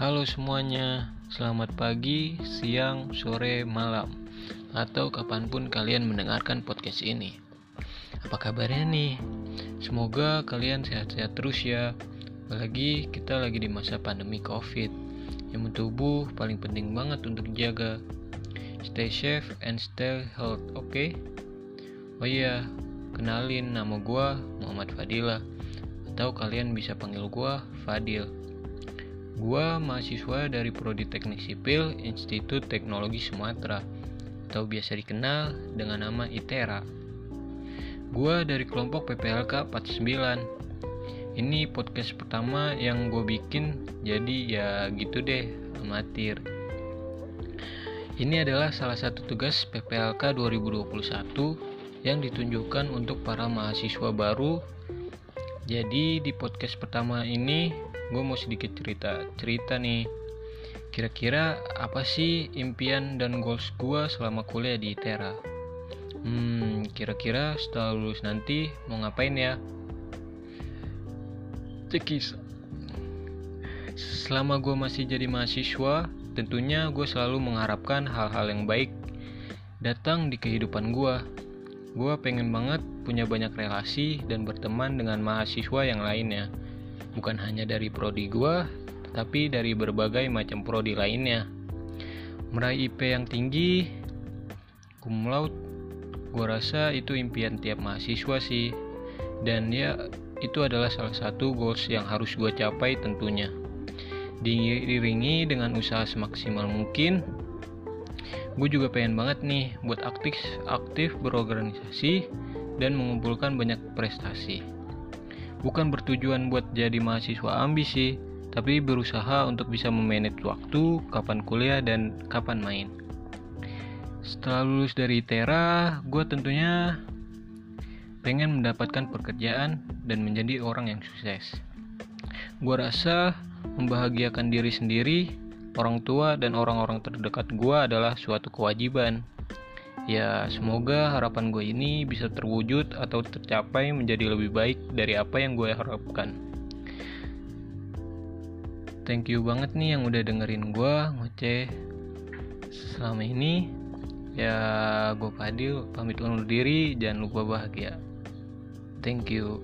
Halo semuanya, selamat pagi, siang, sore, malam, atau kapan pun kalian mendengarkan podcast ini. Apa kabarnya nih? Semoga kalian sehat-sehat terus ya. Apalagi kita lagi di masa pandemi COVID. Yang tubuh paling penting banget untuk dijaga. Stay safe and stay health, oke? Okay? Oh iya, kenalin nama gue Muhammad Fadila. Atau kalian bisa panggil gue Fadil. Gua mahasiswa dari Prodi Teknik Sipil Institut Teknologi Sumatera atau biasa dikenal dengan nama ITERA. Gua dari kelompok PPLK 49. Ini podcast pertama yang gue bikin, jadi ya gitu deh, amatir. Ini adalah salah satu tugas PPLK 2021 yang ditunjukkan untuk para mahasiswa baru. Jadi di podcast pertama ini gue mau sedikit cerita cerita nih. Kira-kira apa sih impian dan goals gue selama kuliah di Tera hmm kira-kira setelah lulus nanti mau ngapain ya? Cekis. Selama gue masih jadi mahasiswa tentunya gue selalu mengharapkan hal-hal yang baik datang di kehidupan gue gue pengen banget punya banyak relasi dan berteman dengan mahasiswa yang lainnya bukan hanya dari prodi gua, tetapi dari berbagai macam prodi lainnya. Meraih IP yang tinggi, cum laude, gua rasa itu impian tiap mahasiswa sih. Dan ya, itu adalah salah satu goals yang harus gua capai tentunya. Diiringi dengan usaha semaksimal mungkin, gue juga pengen banget nih buat aktif aktif berorganisasi dan mengumpulkan banyak prestasi bukan bertujuan buat jadi mahasiswa ambisi, tapi berusaha untuk bisa memanage waktu, kapan kuliah, dan kapan main. Setelah lulus dari Tera, gue tentunya pengen mendapatkan pekerjaan dan menjadi orang yang sukses. Gue rasa membahagiakan diri sendiri, orang tua, dan orang-orang terdekat gue adalah suatu kewajiban. Ya, semoga harapan gue ini bisa terwujud atau tercapai menjadi lebih baik dari apa yang gue harapkan. Thank you banget nih yang udah dengerin gue ngoceh selama ini. Ya, gue Fadil pamit undur diri, jangan lupa bahagia. Thank you.